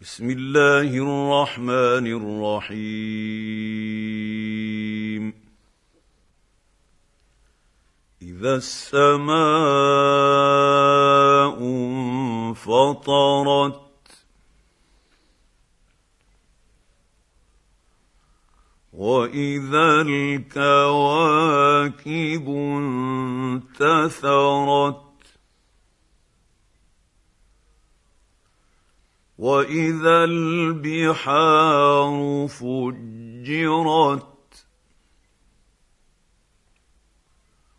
بسم الله الرحمن الرحيم اذا السماء انفطرت واذا الكواكب انتثرت واذا البحار فجرت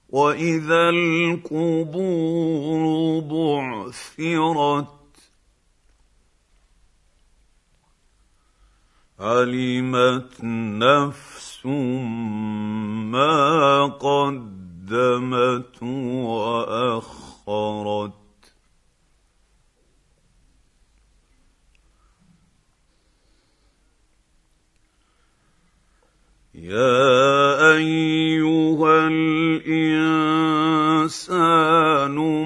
واذا القبور بعثرت علمت نفس ما قدمت واخرت يا أيها الإنسان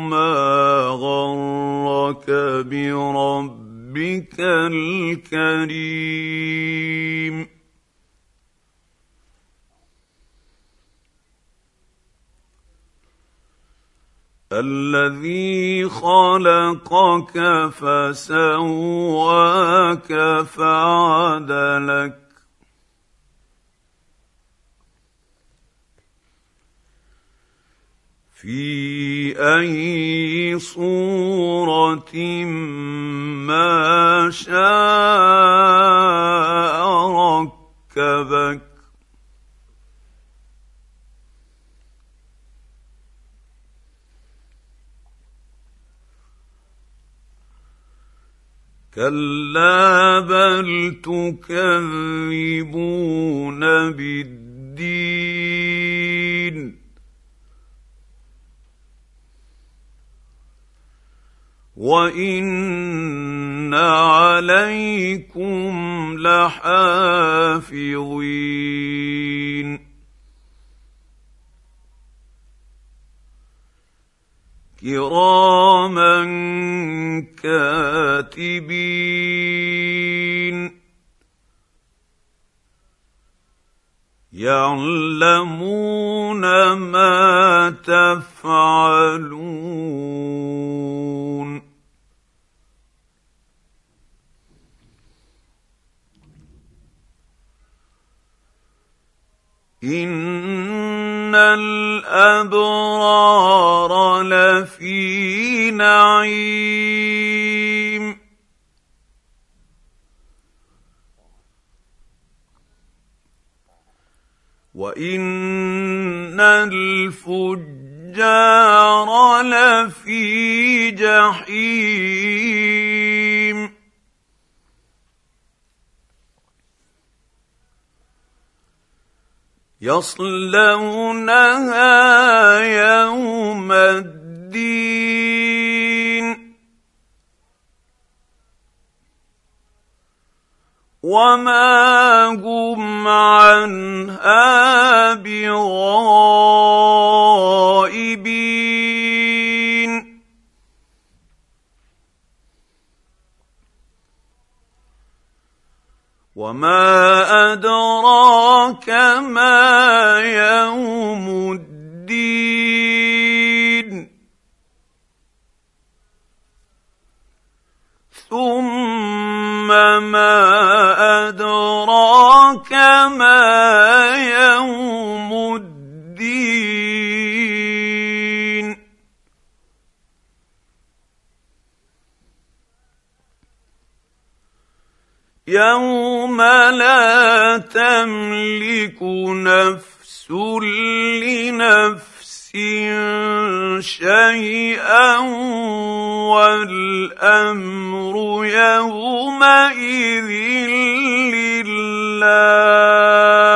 ما غرك بربك الكريم؟ الذي خلقك فسواك فعدلك في أي صورة ما شاء ركبك. كلا بل تكذبون بالدين. وان عليكم لحافظين كراما كاتبين يعلمون ما تفعلون ان الابرار لفي نعيم وان الفجار لفي جحيم يصلونها يوم الدين. وما هم عنها بغائبين. وما أدراك ما يوم الدين. ثم ما أدراك ما يوم يوم لا تملك نفس لنفس شيئا والامر يومئذ لله